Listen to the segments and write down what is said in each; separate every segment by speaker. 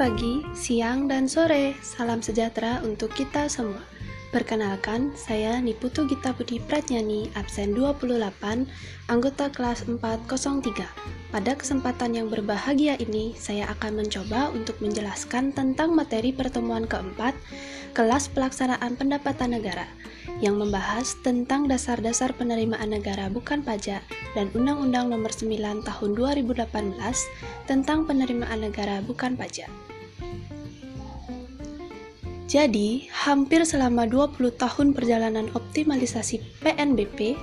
Speaker 1: pagi, siang, dan sore. Salam sejahtera untuk kita semua. Perkenalkan, saya Niputu Gita Budi Pratnyani, absen 28, anggota kelas 403. Pada kesempatan yang berbahagia ini, saya akan mencoba untuk menjelaskan tentang materi pertemuan keempat, kelas pelaksanaan pendapatan negara, yang membahas tentang dasar-dasar penerimaan negara bukan pajak dan Undang-Undang Nomor 9 Tahun 2018 tentang penerimaan negara bukan pajak. Jadi, hampir selama 20 tahun perjalanan optimalisasi PNBP,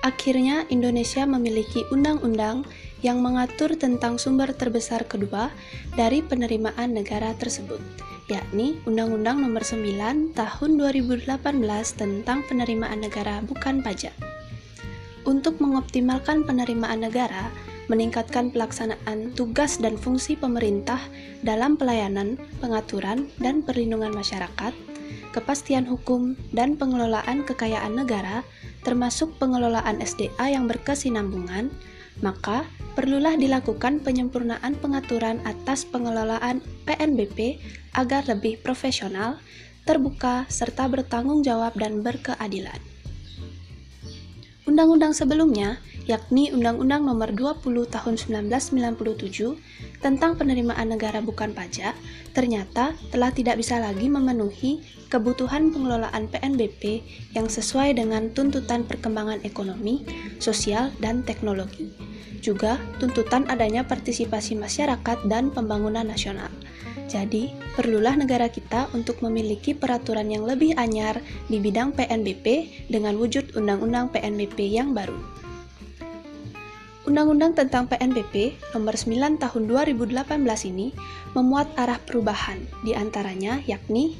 Speaker 1: akhirnya Indonesia memiliki undang-undang yang mengatur tentang sumber terbesar kedua dari penerimaan negara tersebut, yakni Undang-Undang Nomor 9 Tahun 2018 tentang penerimaan negara bukan pajak. Untuk mengoptimalkan penerimaan negara, meningkatkan pelaksanaan tugas dan fungsi pemerintah dalam pelayanan, pengaturan, dan perlindungan masyarakat, kepastian hukum, dan pengelolaan kekayaan negara, termasuk pengelolaan SDA yang berkesinambungan, maka perlulah dilakukan penyempurnaan pengaturan atas pengelolaan PNBP agar lebih profesional, terbuka, serta bertanggung jawab dan berkeadilan. Undang-undang sebelumnya yakni Undang-Undang Nomor 20 Tahun 1997 tentang penerimaan negara bukan pajak, ternyata telah tidak bisa lagi memenuhi kebutuhan pengelolaan PNBP yang sesuai dengan tuntutan perkembangan ekonomi, sosial, dan teknologi. Juga tuntutan adanya partisipasi masyarakat dan pembangunan nasional. Jadi, perlulah negara kita untuk memiliki peraturan yang lebih anyar di bidang PNBP dengan wujud Undang-Undang PNBP yang baru. Undang-Undang tentang PNBP Nomor 9 Tahun 2018 ini memuat arah perubahan, di antaranya yakni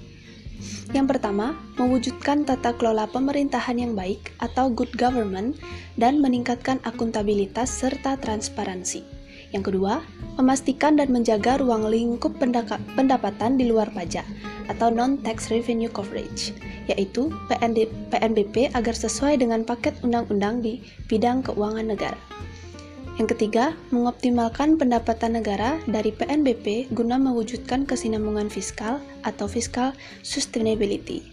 Speaker 1: yang pertama, mewujudkan tata kelola pemerintahan yang baik atau good government dan meningkatkan akuntabilitas serta transparansi. Yang kedua, memastikan dan menjaga ruang lingkup pendapatan di luar pajak atau non-tax revenue coverage, yaitu PNBP agar sesuai dengan paket undang-undang di bidang keuangan negara. Yang ketiga, mengoptimalkan pendapatan negara dari PNBP guna mewujudkan kesinambungan fiskal atau fiscal sustainability.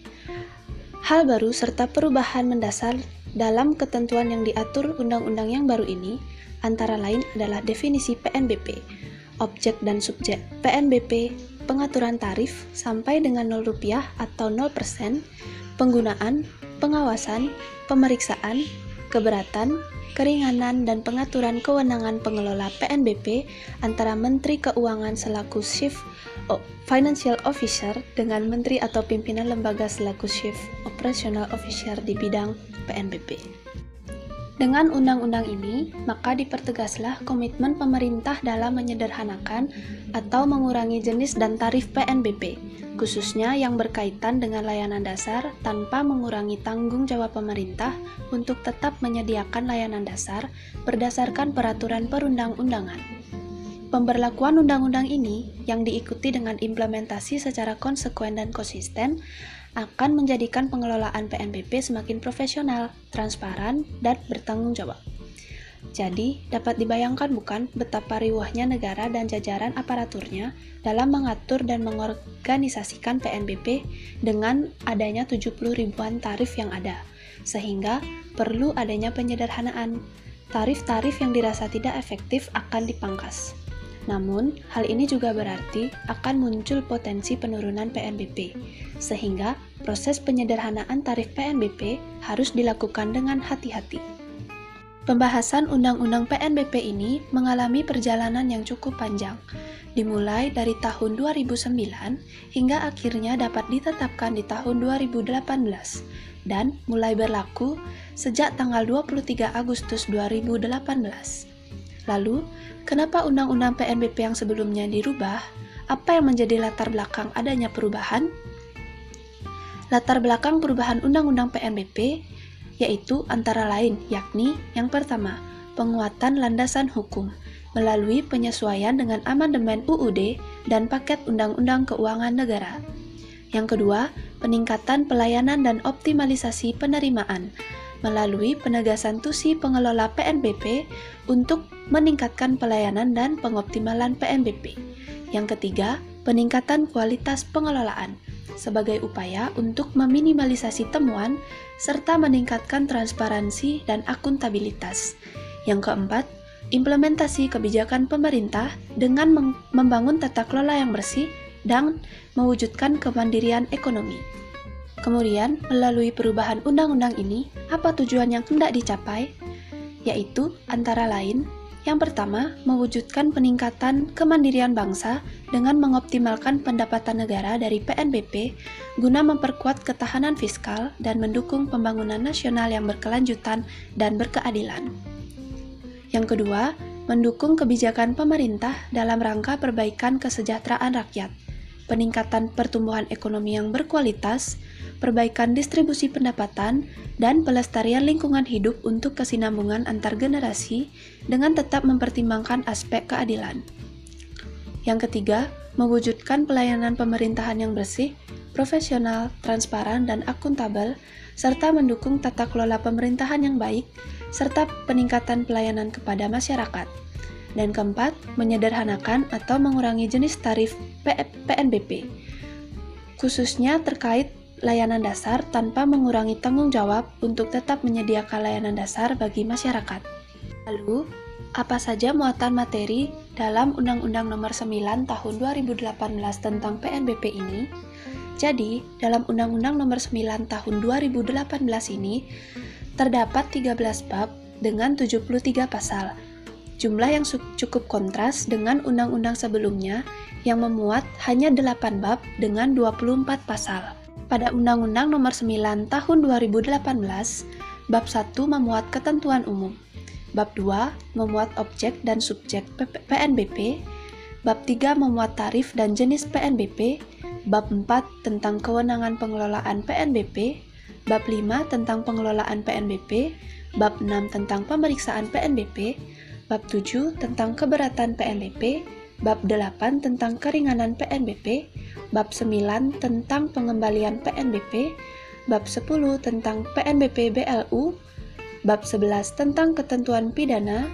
Speaker 1: Hal baru serta perubahan mendasar dalam ketentuan yang diatur undang-undang yang baru ini antara lain adalah definisi PNBP, objek dan subjek PNBP, pengaturan tarif sampai dengan 0 rupiah atau 0%, penggunaan, pengawasan, pemeriksaan, keberatan, keringanan dan pengaturan kewenangan pengelola PNBP antara Menteri Keuangan selaku Chief Financial Officer dengan Menteri atau pimpinan lembaga selaku Chief Operational Officer di bidang PNBP. Dengan undang-undang ini, maka dipertegaslah komitmen pemerintah dalam menyederhanakan atau mengurangi jenis dan tarif PNBP, khususnya yang berkaitan dengan layanan dasar tanpa mengurangi tanggung jawab pemerintah untuk tetap menyediakan layanan dasar berdasarkan peraturan perundang-undangan. Pemberlakuan undang-undang ini yang diikuti dengan implementasi secara konsekuen dan konsisten akan menjadikan pengelolaan PNBP semakin profesional, transparan, dan bertanggung jawab. Jadi, dapat dibayangkan bukan betapa riwahnya negara dan jajaran aparaturnya dalam mengatur dan mengorganisasikan PNBP dengan adanya 70 ribuan tarif yang ada, sehingga perlu adanya penyederhanaan. Tarif-tarif yang dirasa tidak efektif akan dipangkas. Namun, hal ini juga berarti akan muncul potensi penurunan PNBP, sehingga proses penyederhanaan tarif PNBP harus dilakukan dengan hati-hati. Pembahasan Undang-Undang PNBP ini mengalami perjalanan yang cukup panjang, dimulai dari tahun 2009 hingga akhirnya dapat ditetapkan di tahun 2018 dan mulai berlaku sejak tanggal 23 Agustus 2018. Lalu, kenapa Undang-Undang PNBP yang sebelumnya dirubah? Apa yang menjadi latar belakang adanya perubahan? Latar belakang perubahan Undang-Undang PNBP yaitu antara lain yakni yang pertama, penguatan landasan hukum melalui penyesuaian dengan amandemen UUD dan paket Undang-Undang Keuangan Negara. Yang kedua, peningkatan pelayanan dan optimalisasi penerimaan melalui penegasan tusi pengelola PNBP untuk meningkatkan pelayanan dan pengoptimalan PNBP. Yang ketiga, peningkatan kualitas pengelolaan sebagai upaya untuk meminimalisasi temuan serta meningkatkan transparansi dan akuntabilitas. Yang keempat, implementasi kebijakan pemerintah dengan membangun tata kelola yang bersih dan mewujudkan kemandirian ekonomi. Kemudian, melalui perubahan undang-undang ini, apa tujuan yang hendak dicapai? Yaitu antara lain yang pertama, mewujudkan peningkatan kemandirian bangsa dengan mengoptimalkan pendapatan negara dari PNBP guna memperkuat ketahanan fiskal dan mendukung pembangunan nasional yang berkelanjutan dan berkeadilan. Yang kedua, mendukung kebijakan pemerintah dalam rangka perbaikan kesejahteraan rakyat, peningkatan pertumbuhan ekonomi yang berkualitas, perbaikan distribusi pendapatan, dan pelestarian lingkungan hidup untuk kesinambungan antar generasi dengan tetap mempertimbangkan aspek keadilan. Yang ketiga, mewujudkan pelayanan pemerintahan yang bersih, profesional, transparan, dan akuntabel, serta mendukung tata kelola pemerintahan yang baik, serta peningkatan pelayanan kepada masyarakat. Dan keempat, menyederhanakan atau mengurangi jenis tarif PNBP, khususnya terkait layanan dasar tanpa mengurangi tanggung jawab untuk tetap menyediakan layanan dasar bagi masyarakat. Lalu, apa saja muatan materi dalam Undang-Undang Nomor 9 Tahun 2018 tentang PNBP ini? Jadi, dalam Undang-Undang Nomor 9 Tahun 2018 ini terdapat 13 bab dengan 73 pasal. Jumlah yang cukup kontras dengan undang-undang sebelumnya yang memuat hanya 8 bab dengan 24 pasal. Pada Undang-Undang Nomor 9 Tahun 2018, Bab 1 memuat ketentuan umum. Bab 2 memuat objek dan subjek PNBP. Bab 3 memuat tarif dan jenis PNBP. Bab 4 tentang kewenangan pengelolaan PNBP. Bab 5 tentang pengelolaan PNBP. Bab 6 tentang pemeriksaan PNBP. Bab 7 tentang keberatan PNBP. Bab 8 tentang keringanan PNBP bab 9 tentang pengembalian PNBP, bab 10 tentang PNBP BLU, bab 11 tentang ketentuan pidana,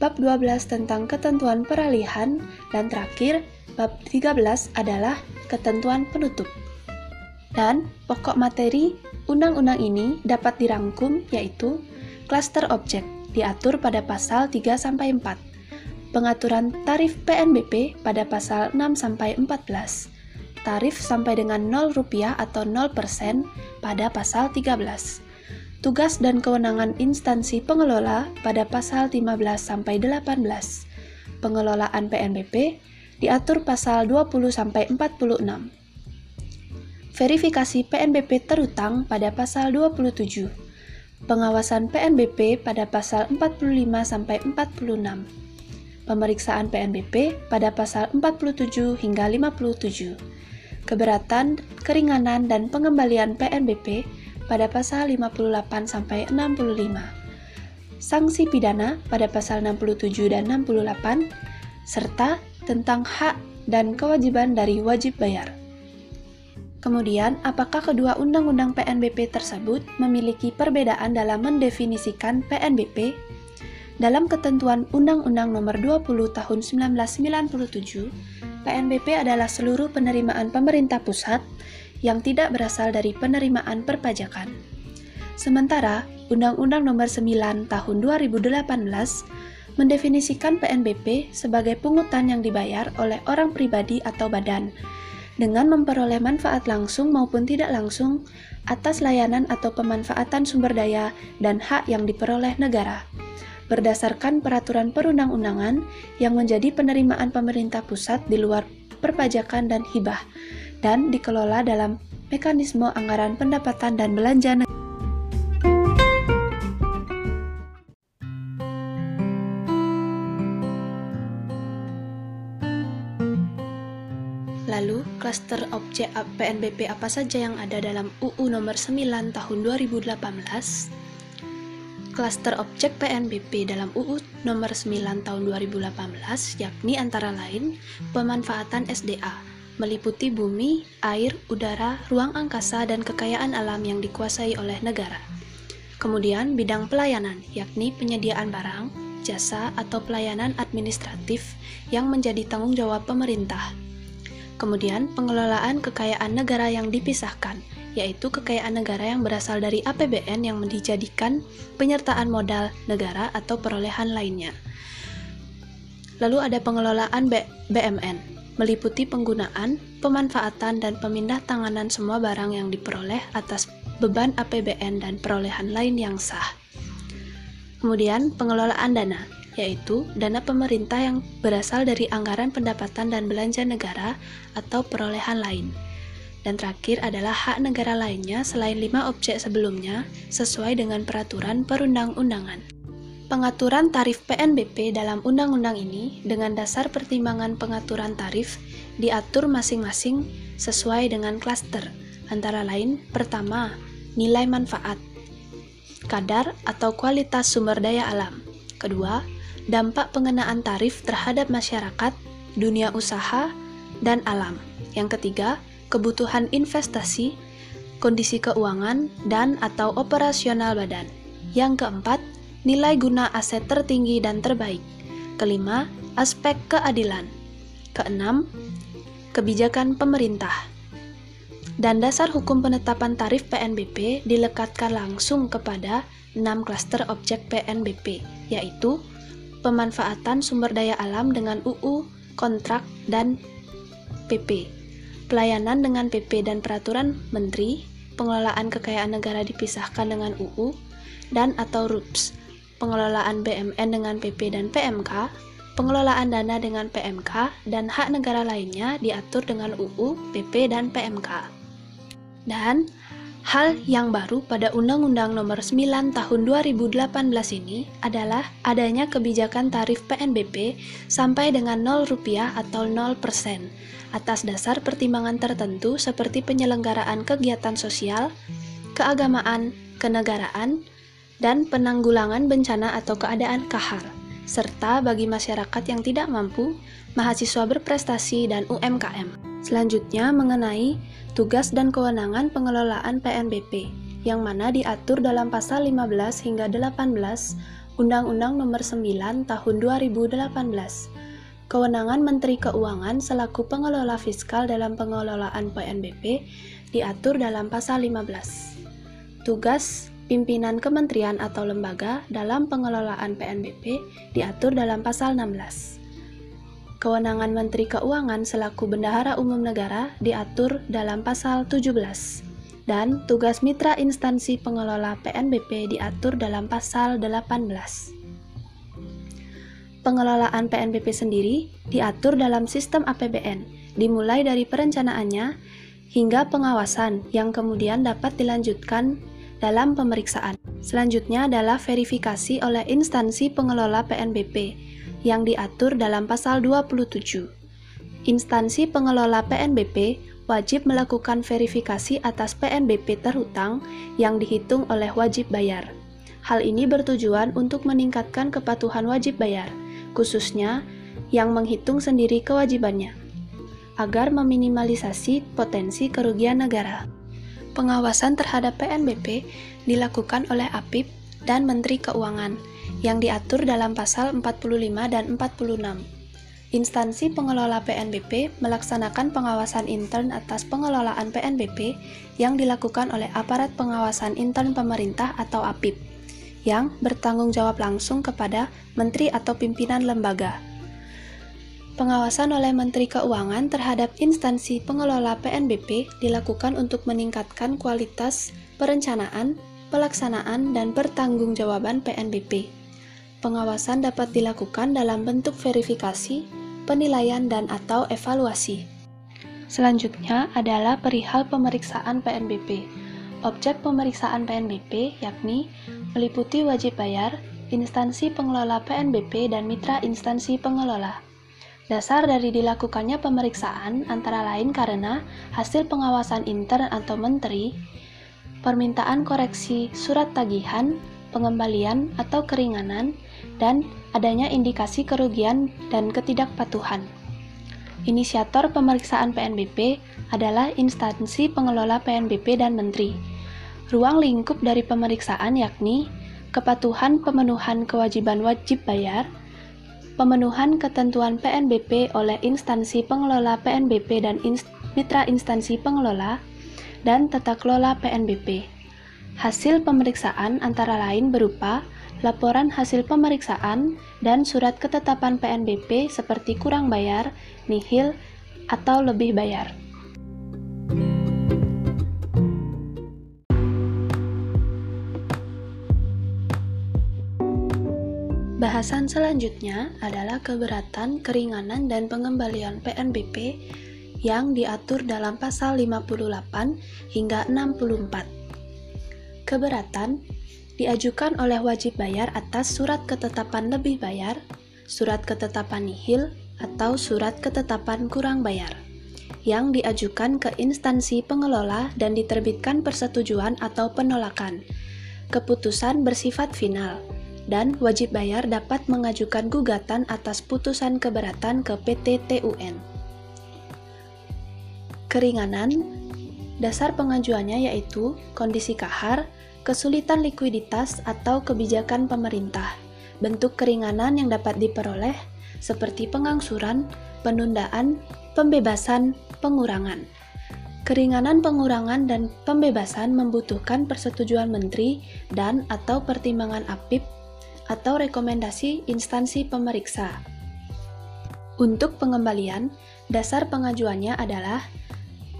Speaker 1: bab 12 tentang ketentuan peralihan, dan terakhir, bab 13 adalah ketentuan penutup. Dan pokok materi undang-undang ini dapat dirangkum yaitu klaster objek diatur pada pasal 3 sampai 4. Pengaturan tarif PNBP pada pasal 6 sampai 14 tarif sampai dengan 0 rupiah atau 0% pada pasal 13. Tugas dan kewenangan instansi pengelola pada pasal 15 sampai 18. Pengelolaan PNBP diatur pasal 20 sampai 46. Verifikasi PNBP terutang pada pasal 27. Pengawasan PNBP pada pasal 45 sampai 46. Pemeriksaan PNBP pada pasal 47 hingga 57 keberatan, keringanan, dan pengembalian PNBP pada pasal 58 sampai 65. Sanksi pidana pada pasal 67 dan 68 serta tentang hak dan kewajiban dari wajib bayar. Kemudian, apakah kedua undang-undang PNBP tersebut memiliki perbedaan dalam mendefinisikan PNBP? Dalam ketentuan Undang-Undang Nomor 20 Tahun 1997, PNBP adalah seluruh penerimaan pemerintah pusat yang tidak berasal dari penerimaan perpajakan. Sementara Undang-Undang Nomor 9 Tahun 2018 mendefinisikan PNBP sebagai pungutan yang dibayar oleh orang pribadi atau badan dengan memperoleh manfaat langsung maupun tidak langsung atas layanan atau pemanfaatan sumber daya dan hak yang diperoleh negara berdasarkan peraturan perundang-undangan yang menjadi penerimaan pemerintah pusat di luar perpajakan dan hibah, dan dikelola dalam mekanisme anggaran pendapatan dan belanja negara. Lalu, klaster objek PNBP apa saja yang ada dalam UU nomor 9 tahun 2018? Klaster objek PNBP dalam UU nomor 9 tahun 2018 yakni antara lain pemanfaatan SDA meliputi bumi, air, udara, ruang angkasa dan kekayaan alam yang dikuasai oleh negara. Kemudian bidang pelayanan yakni penyediaan barang, jasa atau pelayanan administratif yang menjadi tanggung jawab pemerintah. Kemudian, pengelolaan kekayaan negara yang dipisahkan, yaitu kekayaan negara yang berasal dari APBN yang dijadikan penyertaan modal negara atau perolehan lainnya. Lalu ada pengelolaan B BMN, meliputi penggunaan, pemanfaatan, dan pemindah tanganan semua barang yang diperoleh atas beban APBN dan perolehan lain yang sah. Kemudian, pengelolaan dana, yaitu dana pemerintah yang berasal dari anggaran pendapatan dan belanja negara atau perolehan lain. Dan terakhir adalah hak negara lainnya selain lima objek sebelumnya sesuai dengan peraturan perundang-undangan. Pengaturan tarif PNBP dalam undang-undang ini dengan dasar pertimbangan pengaturan tarif diatur masing-masing sesuai dengan klaster, antara lain pertama, nilai manfaat, kadar atau kualitas sumber daya alam. Kedua, dampak pengenaan tarif terhadap masyarakat, dunia usaha, dan alam. Yang ketiga, kebutuhan investasi, kondisi keuangan, dan atau operasional badan. Yang keempat, nilai guna aset tertinggi dan terbaik. Kelima, aspek keadilan. Keenam, kebijakan pemerintah. Dan dasar hukum penetapan tarif PNBP dilekatkan langsung kepada 6 klaster objek PNBP, yaitu pemanfaatan sumber daya alam dengan UU, kontrak, dan PP. Pelayanan dengan PP dan peraturan menteri, pengelolaan kekayaan negara dipisahkan dengan UU, dan atau RUPS, pengelolaan BMN dengan PP dan PMK, pengelolaan dana dengan PMK, dan hak negara lainnya diatur dengan UU, PP, dan PMK. Dan Hal yang baru pada Undang-Undang Nomor 9 Tahun 2018 ini adalah adanya kebijakan tarif PNBP sampai dengan 0 rupiah atau 0% atas dasar pertimbangan tertentu seperti penyelenggaraan kegiatan sosial, keagamaan, kenegaraan, dan penanggulangan bencana atau keadaan kahar, serta bagi masyarakat yang tidak mampu, mahasiswa berprestasi, dan UMKM. Selanjutnya mengenai tugas dan kewenangan pengelolaan PNBP yang mana diatur dalam pasal 15 hingga 18 Undang-Undang Nomor 9 Tahun 2018. Kewenangan Menteri Keuangan selaku pengelola fiskal dalam pengelolaan PNBP diatur dalam pasal 15. Tugas pimpinan kementerian atau lembaga dalam pengelolaan PNBP diatur dalam pasal 16. Kewenangan Menteri Keuangan selaku Bendahara Umum Negara diatur dalam pasal 17 dan tugas mitra instansi pengelola PNBP diatur dalam pasal 18. Pengelolaan PNBP sendiri diatur dalam sistem APBN, dimulai dari perencanaannya hingga pengawasan yang kemudian dapat dilanjutkan dalam pemeriksaan. Selanjutnya adalah verifikasi oleh instansi pengelola PNBP yang diatur dalam pasal 27. Instansi pengelola PNBP wajib melakukan verifikasi atas PNBP terhutang yang dihitung oleh wajib bayar. Hal ini bertujuan untuk meningkatkan kepatuhan wajib bayar, khususnya yang menghitung sendiri kewajibannya, agar meminimalisasi potensi kerugian negara. Pengawasan terhadap PNBP dilakukan oleh APIP dan Menteri Keuangan yang diatur dalam pasal 45 dan 46. Instansi pengelola PNBP melaksanakan pengawasan intern atas pengelolaan PNBP yang dilakukan oleh aparat pengawasan intern pemerintah atau APIP yang bertanggung jawab langsung kepada menteri atau pimpinan lembaga. Pengawasan oleh Menteri Keuangan terhadap instansi pengelola PNBP dilakukan untuk meningkatkan kualitas perencanaan, pelaksanaan, dan pertanggungjawaban PNBP. Pengawasan dapat dilakukan dalam bentuk verifikasi, penilaian, dan atau evaluasi. Selanjutnya adalah perihal pemeriksaan PNBP. Objek pemeriksaan PNBP yakni meliputi wajib bayar, instansi pengelola PNBP, dan mitra instansi pengelola. Dasar dari dilakukannya pemeriksaan antara lain karena hasil pengawasan intern atau menteri, permintaan koreksi surat tagihan, pengembalian atau keringanan, dan adanya indikasi kerugian dan ketidakpatuhan. Inisiator pemeriksaan PNBP adalah instansi pengelola PNBP dan menteri. Ruang lingkup dari pemeriksaan yakni kepatuhan pemenuhan kewajiban wajib bayar, pemenuhan ketentuan PNBP oleh instansi pengelola PNBP dan inst mitra instansi pengelola, dan tata kelola PNBP. Hasil pemeriksaan antara lain berupa laporan hasil pemeriksaan dan surat ketetapan PNBP seperti kurang bayar, nihil, atau lebih bayar. Bahasan selanjutnya adalah keberatan, keringanan, dan pengembalian PNBP yang diatur dalam pasal 58 hingga 64. Keberatan diajukan oleh wajib bayar atas surat ketetapan lebih bayar, surat ketetapan nihil, atau surat ketetapan kurang bayar yang diajukan ke instansi pengelola dan diterbitkan persetujuan atau penolakan. Keputusan bersifat final dan wajib bayar dapat mengajukan gugatan atas putusan keberatan ke PT TUN. Keringanan dasar pengajuannya yaitu kondisi kahar, kesulitan likuiditas atau kebijakan pemerintah. Bentuk keringanan yang dapat diperoleh seperti pengangsuran, penundaan, pembebasan, pengurangan. Keringanan pengurangan dan pembebasan membutuhkan persetujuan menteri dan atau pertimbangan APIP atau rekomendasi instansi pemeriksa. Untuk pengembalian, dasar pengajuannya adalah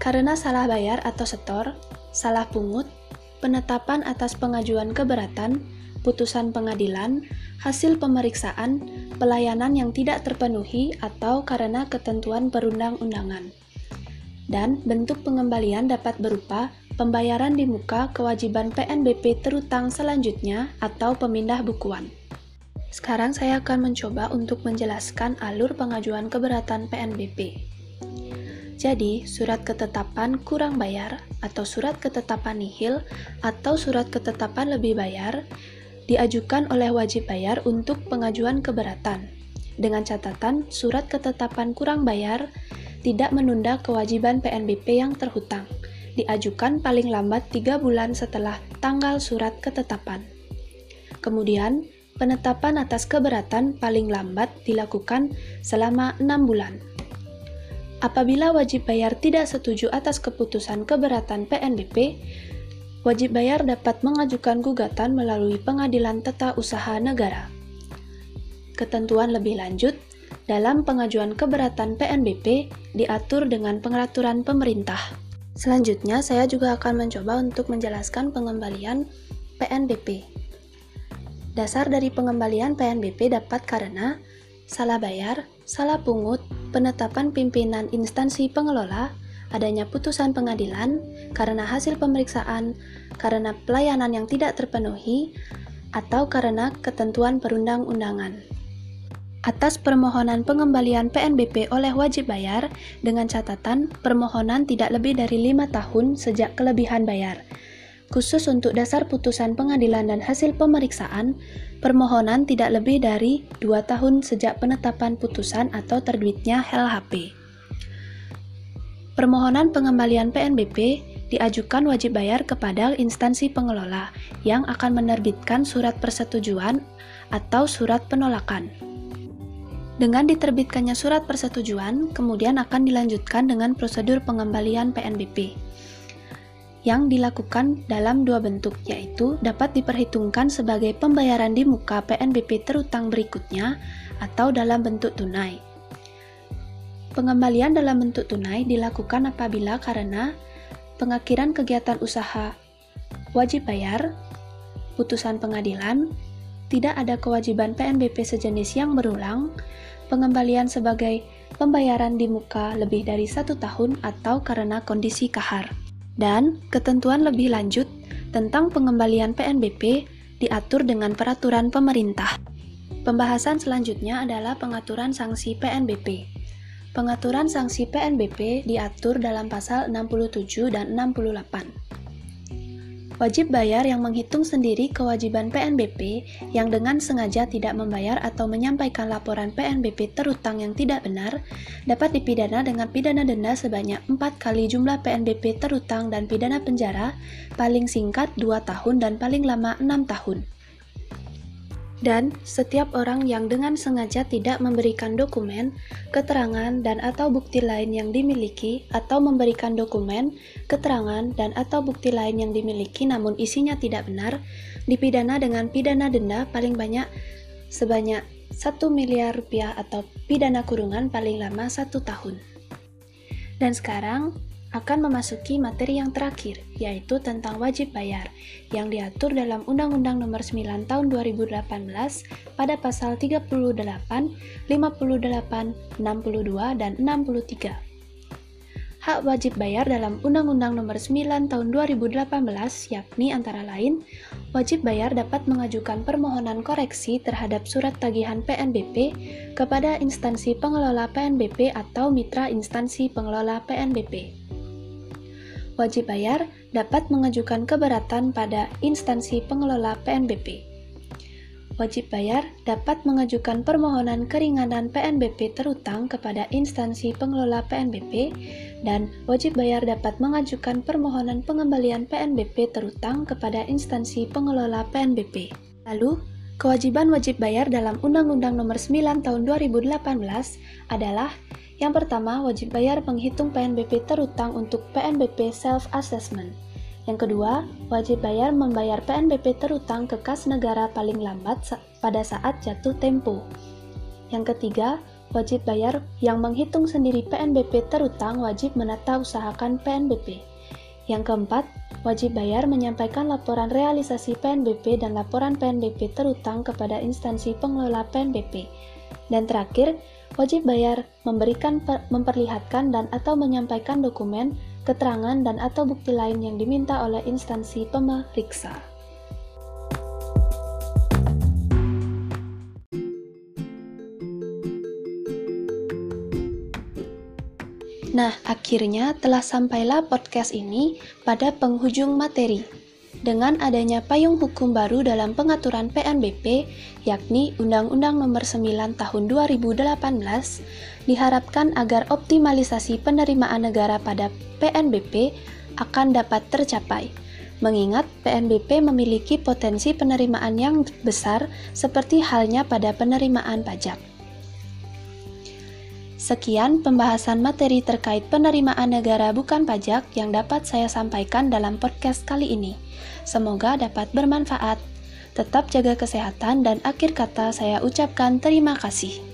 Speaker 1: karena salah bayar atau setor, salah pungut, penetapan atas pengajuan keberatan, putusan pengadilan, hasil pemeriksaan, pelayanan yang tidak terpenuhi atau karena ketentuan perundang-undangan. Dan bentuk pengembalian dapat berupa pembayaran di muka kewajiban PNBP terutang selanjutnya atau pemindah bukuan. Sekarang saya akan mencoba untuk menjelaskan alur pengajuan keberatan PNBP. Jadi, surat ketetapan kurang bayar atau surat ketetapan nihil atau surat ketetapan lebih bayar diajukan oleh wajib bayar untuk pengajuan keberatan. Dengan catatan, surat ketetapan kurang bayar tidak menunda kewajiban PNBP yang terhutang diajukan paling lambat tiga bulan setelah tanggal surat ketetapan. Kemudian, penetapan atas keberatan paling lambat dilakukan selama enam bulan. Apabila wajib bayar tidak setuju atas keputusan keberatan PNBP, wajib bayar dapat mengajukan gugatan melalui Pengadilan Tata Usaha Negara. Ketentuan lebih lanjut dalam pengajuan keberatan PNBP diatur dengan pengaturan pemerintah. Selanjutnya, saya juga akan mencoba untuk menjelaskan pengembalian PNBP. Dasar dari pengembalian PNBP dapat karena salah bayar, salah pungut, penetapan pimpinan instansi pengelola, adanya putusan pengadilan, karena hasil pemeriksaan, karena pelayanan yang tidak terpenuhi, atau karena ketentuan perundang-undangan atas permohonan pengembalian PNBP oleh wajib bayar dengan catatan permohonan tidak lebih dari lima tahun sejak kelebihan bayar. Khusus untuk dasar putusan pengadilan dan hasil pemeriksaan, permohonan tidak lebih dari dua tahun sejak penetapan putusan atau terbitnya LHP. Permohonan pengembalian PNBP diajukan wajib bayar kepada instansi pengelola yang akan menerbitkan surat persetujuan atau surat penolakan. Dengan diterbitkannya surat persetujuan, kemudian akan dilanjutkan dengan prosedur pengembalian PNBP yang dilakukan dalam dua bentuk, yaitu dapat diperhitungkan sebagai pembayaran di muka PNBP terutang berikutnya atau dalam bentuk tunai. Pengembalian dalam bentuk tunai dilakukan apabila karena pengakhiran kegiatan usaha wajib bayar, putusan pengadilan, tidak ada kewajiban PNBP sejenis yang berulang, pengembalian sebagai pembayaran di muka lebih dari satu tahun atau karena kondisi kahar. Dan ketentuan lebih lanjut tentang pengembalian PNBP diatur dengan peraturan pemerintah. Pembahasan selanjutnya adalah pengaturan sanksi PNBP. Pengaturan sanksi PNBP diatur dalam pasal 67 dan 68. Wajib bayar yang menghitung sendiri kewajiban PNBP yang dengan sengaja tidak membayar atau menyampaikan laporan PNBP terutang yang tidak benar dapat dipidana dengan pidana denda sebanyak 4 kali jumlah PNBP terutang dan pidana penjara paling singkat 2 tahun dan paling lama 6 tahun. Dan setiap orang yang dengan sengaja tidak memberikan dokumen, keterangan, dan atau bukti lain yang dimiliki atau memberikan dokumen, keterangan, dan atau bukti lain yang dimiliki namun isinya tidak benar, dipidana dengan pidana denda paling banyak sebanyak 1 miliar rupiah atau pidana kurungan paling lama satu tahun. Dan sekarang, akan memasuki materi yang terakhir, yaitu tentang wajib bayar, yang diatur dalam Undang-Undang Nomor 9 Tahun 2018 pada pasal 38, 58, 62, dan 63. Hak wajib bayar dalam Undang-Undang Nomor 9 Tahun 2018 yakni antara lain wajib bayar dapat mengajukan permohonan koreksi terhadap surat tagihan PNBP kepada instansi pengelola PNBP atau mitra instansi pengelola PNBP wajib bayar dapat mengajukan keberatan pada instansi pengelola PNBP. Wajib bayar dapat mengajukan permohonan keringanan PNBP terutang kepada instansi pengelola PNBP dan wajib bayar dapat mengajukan permohonan pengembalian PNBP terutang kepada instansi pengelola PNBP. Lalu, kewajiban wajib bayar dalam Undang-Undang Nomor 9 Tahun 2018 adalah yang pertama, wajib bayar penghitung PNBP terutang untuk PNBP self-assessment. Yang kedua, wajib bayar membayar PNBP terutang ke kas negara paling lambat pada saat jatuh tempo. Yang ketiga, wajib bayar yang menghitung sendiri PNBP terutang wajib menata usahakan PNBP. Yang keempat, wajib bayar menyampaikan laporan realisasi PNBP dan laporan PNBP terutang kepada instansi pengelola PNBP. Dan terakhir, Wajib bayar memberikan memperlihatkan dan atau menyampaikan dokumen, keterangan dan atau bukti lain yang diminta oleh instansi pemeriksa. Nah, akhirnya telah sampailah podcast ini pada penghujung materi dengan adanya payung hukum baru dalam pengaturan PNBP, yakni Undang-Undang Nomor 9 Tahun 2018, diharapkan agar optimalisasi penerimaan negara pada PNBP akan dapat tercapai. Mengingat PNBP memiliki potensi penerimaan yang besar seperti halnya pada penerimaan pajak. Sekian pembahasan materi terkait penerimaan negara bukan pajak yang dapat saya sampaikan dalam podcast kali ini. Semoga dapat bermanfaat. Tetap jaga kesehatan dan akhir kata saya ucapkan terima kasih.